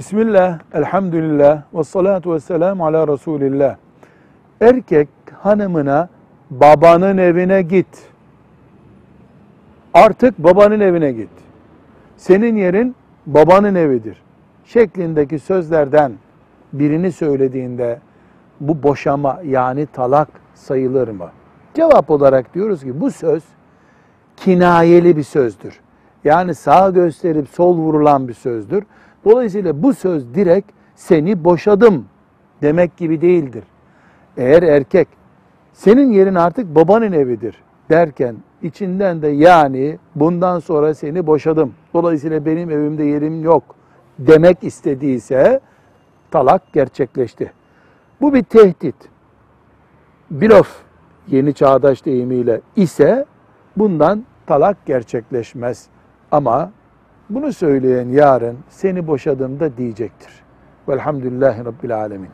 Bismillah, elhamdülillah, ve salatu ve selamu ala Resulillah. Erkek hanımına babanın evine git. Artık babanın evine git. Senin yerin babanın evidir. Şeklindeki sözlerden birini söylediğinde bu boşama yani talak sayılır mı? Cevap olarak diyoruz ki bu söz kinayeli bir sözdür. Yani sağ gösterip sol vurulan bir sözdür. Dolayısıyla bu söz direkt seni boşadım demek gibi değildir. Eğer erkek senin yerin artık babanın evidir derken içinden de yani bundan sonra seni boşadım. Dolayısıyla benim evimde yerim yok demek istediyse talak gerçekleşti. Bu bir tehdit. Bilof yeni çağdaş deyimiyle ise bundan talak gerçekleşmez. Ama bunu söyleyen yarın seni boşadığımda diyecektir. Velhamdülillahi Rabbil Alemin.